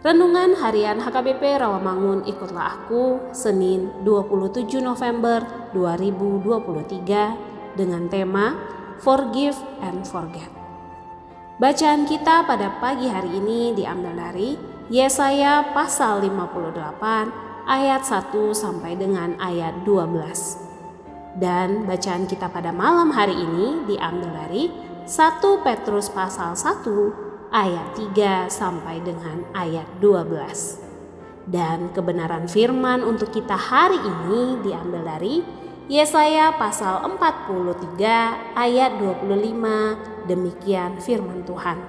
Renungan Harian HKBP Rawamangun Ikutlah Aku Senin 27 November 2023 dengan tema Forgive and Forget. Bacaan kita pada pagi hari ini diambil dari Yesaya pasal 58 ayat 1 sampai dengan ayat 12. Dan bacaan kita pada malam hari ini diambil dari 1 Petrus pasal 1 ayat 3 sampai dengan ayat 12. Dan kebenaran firman untuk kita hari ini diambil dari Yesaya pasal 43 ayat 25 demikian firman Tuhan.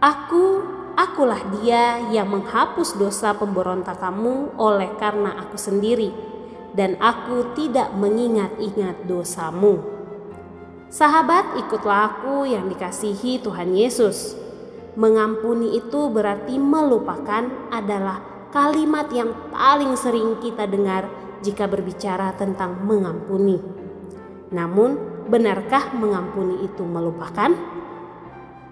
Aku, akulah dia yang menghapus dosa pemberontakanmu oleh karena aku sendiri dan aku tidak mengingat-ingat dosamu. Sahabat, ikutlah aku yang dikasihi Tuhan Yesus. Mengampuni itu berarti melupakan adalah kalimat yang paling sering kita dengar jika berbicara tentang mengampuni. Namun, benarkah mengampuni itu melupakan?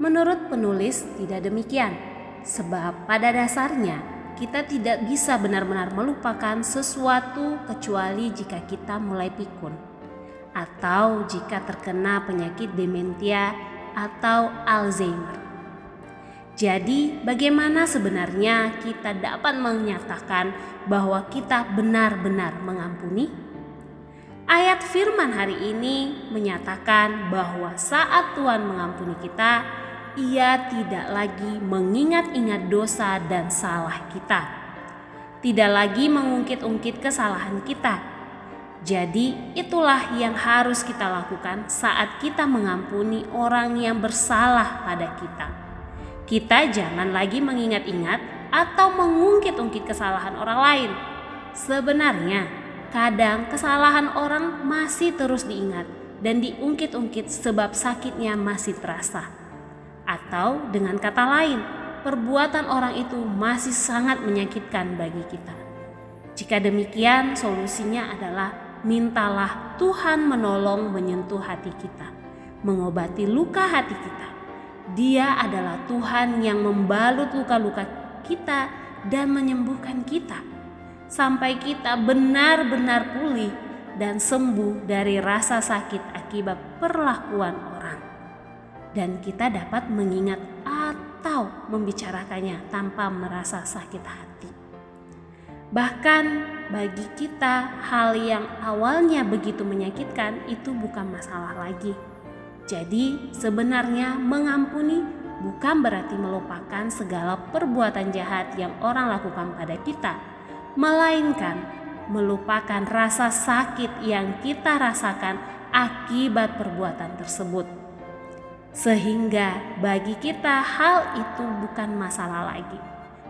Menurut penulis, tidak demikian, sebab pada dasarnya kita tidak bisa benar-benar melupakan sesuatu kecuali jika kita mulai pikun atau jika terkena penyakit dementia atau Alzheimer. Jadi, bagaimana sebenarnya kita dapat menyatakan bahwa kita benar-benar mengampuni? Ayat firman hari ini menyatakan bahwa saat Tuhan mengampuni kita, Ia tidak lagi mengingat-ingat dosa dan salah kita, tidak lagi mengungkit-ungkit kesalahan kita. Jadi, itulah yang harus kita lakukan saat kita mengampuni orang yang bersalah pada kita. Kita jangan lagi mengingat-ingat atau mengungkit-ungkit kesalahan orang lain. Sebenarnya, kadang kesalahan orang masih terus diingat dan diungkit-ungkit sebab sakitnya masih terasa. Atau dengan kata lain, perbuatan orang itu masih sangat menyakitkan bagi kita. Jika demikian, solusinya adalah mintalah Tuhan menolong menyentuh hati kita, mengobati luka hati kita. Dia adalah Tuhan yang membalut luka-luka kita dan menyembuhkan kita sampai kita benar-benar pulih dan sembuh dari rasa sakit akibat perlakuan orang. Dan kita dapat mengingat atau membicarakannya tanpa merasa sakit hati. Bahkan bagi kita hal yang awalnya begitu menyakitkan itu bukan masalah lagi. Jadi sebenarnya mengampuni bukan berarti melupakan segala perbuatan jahat yang orang lakukan pada kita, melainkan melupakan rasa sakit yang kita rasakan akibat perbuatan tersebut. Sehingga bagi kita hal itu bukan masalah lagi.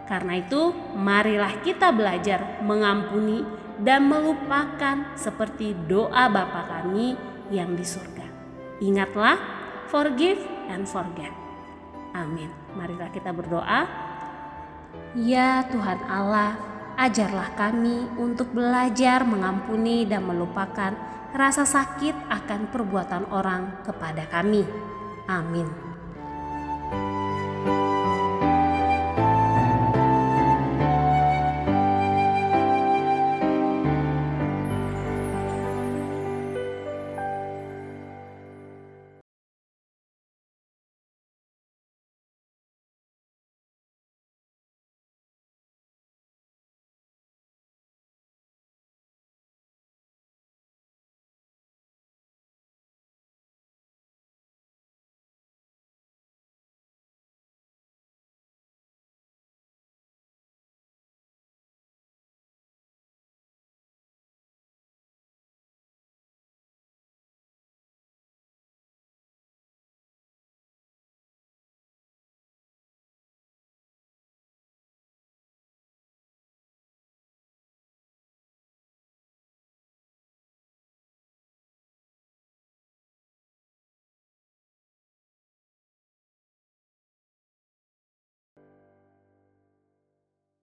Karena itu, marilah kita belajar mengampuni dan melupakan seperti doa Bapa kami yang di surga. Ingatlah, forgive and forget. Amin. Marilah kita berdoa. Ya Tuhan Allah, ajarlah kami untuk belajar mengampuni dan melupakan rasa sakit akan perbuatan orang kepada kami. Amin.